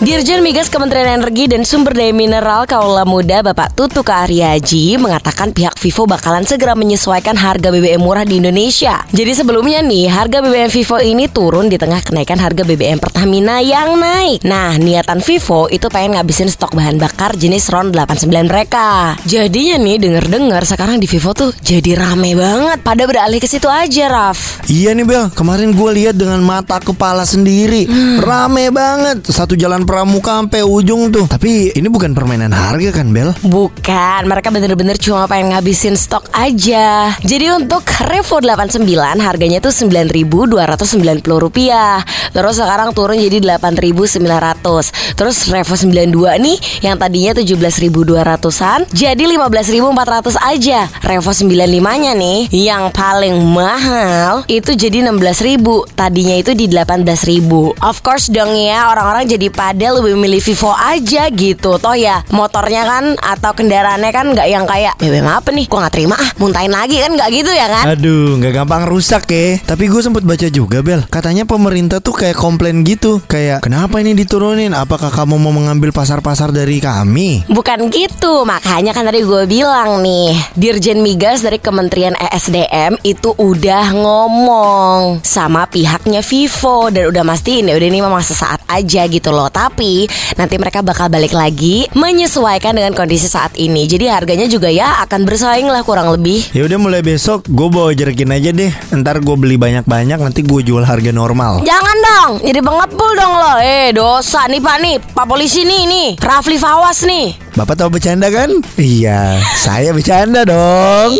Dirjen Migas Kementerian Energi dan Sumber Daya Mineral Kaula Muda Bapak Tutu Karyaji mengatakan pihak Vivo bakalan segera menyesuaikan harga BBM murah di Indonesia. Jadi sebelumnya nih, harga BBM Vivo ini turun di tengah kenaikan harga BBM Pertamina yang naik. Nah, niatan Vivo itu pengen ngabisin stok bahan bakar jenis RON 89 mereka. Jadinya nih, denger-dengar sekarang di Vivo tuh jadi rame banget pada beralih ke situ aja, Raf. Iya nih Bel, kemarin gue lihat dengan mata kepala sendiri, rame banget satu jalan pramuka sampai ujung tuh. Tapi ini bukan permainan harga kan Bel? Bukan, mereka bener-bener cuma pengen ngabisin stok aja. Jadi untuk Revo 89 harganya tuh 9.290 rupiah. Terus sekarang turun jadi 8.900. Terus Revo 92 nih yang tadinya 17.200-an jadi 15.400 aja. Revo 95-nya nih yang paling mahal itu jadi 16.000. Tadinya itu di 18.000. Of course dong ya, orang-orang jadi pada lebih milih Vivo aja gitu. Toh ya, motornya kan atau kendaraannya kan nggak yang kayak BBM apa nih? Gua nggak terima ah, muntahin lagi kan nggak gitu ya kan? Aduh, nggak gampang rusak ya. Tapi gue sempet baca juga Bel, katanya pemerintah tuh kayak komplain gitu, kayak kenapa ini diturunin? Apakah kamu mau mengambil pasar-pasar dari kami? Bukan gitu, makanya kan tadi gue bilang nih Dirjen Migas dari Kementerian ESDM itu udah ngomong sama pihaknya Vivo Dan udah mastiin ya udah ini memang sesaat aja gitu loh Tapi nanti mereka bakal balik lagi menyesuaikan dengan kondisi saat ini Jadi harganya juga ya akan bersaing lah kurang lebih Ya udah mulai besok gue bawa jerkin aja deh. Ntar gue beli banyak-banyak nanti gue jual harga normal. Jangan dong, jadi pengepul dong lo Eh dosa nih pak nih, pak polisi nih nih Rafli Fawas nih Bapak tahu bercanda kan? Iya, saya bercanda dong.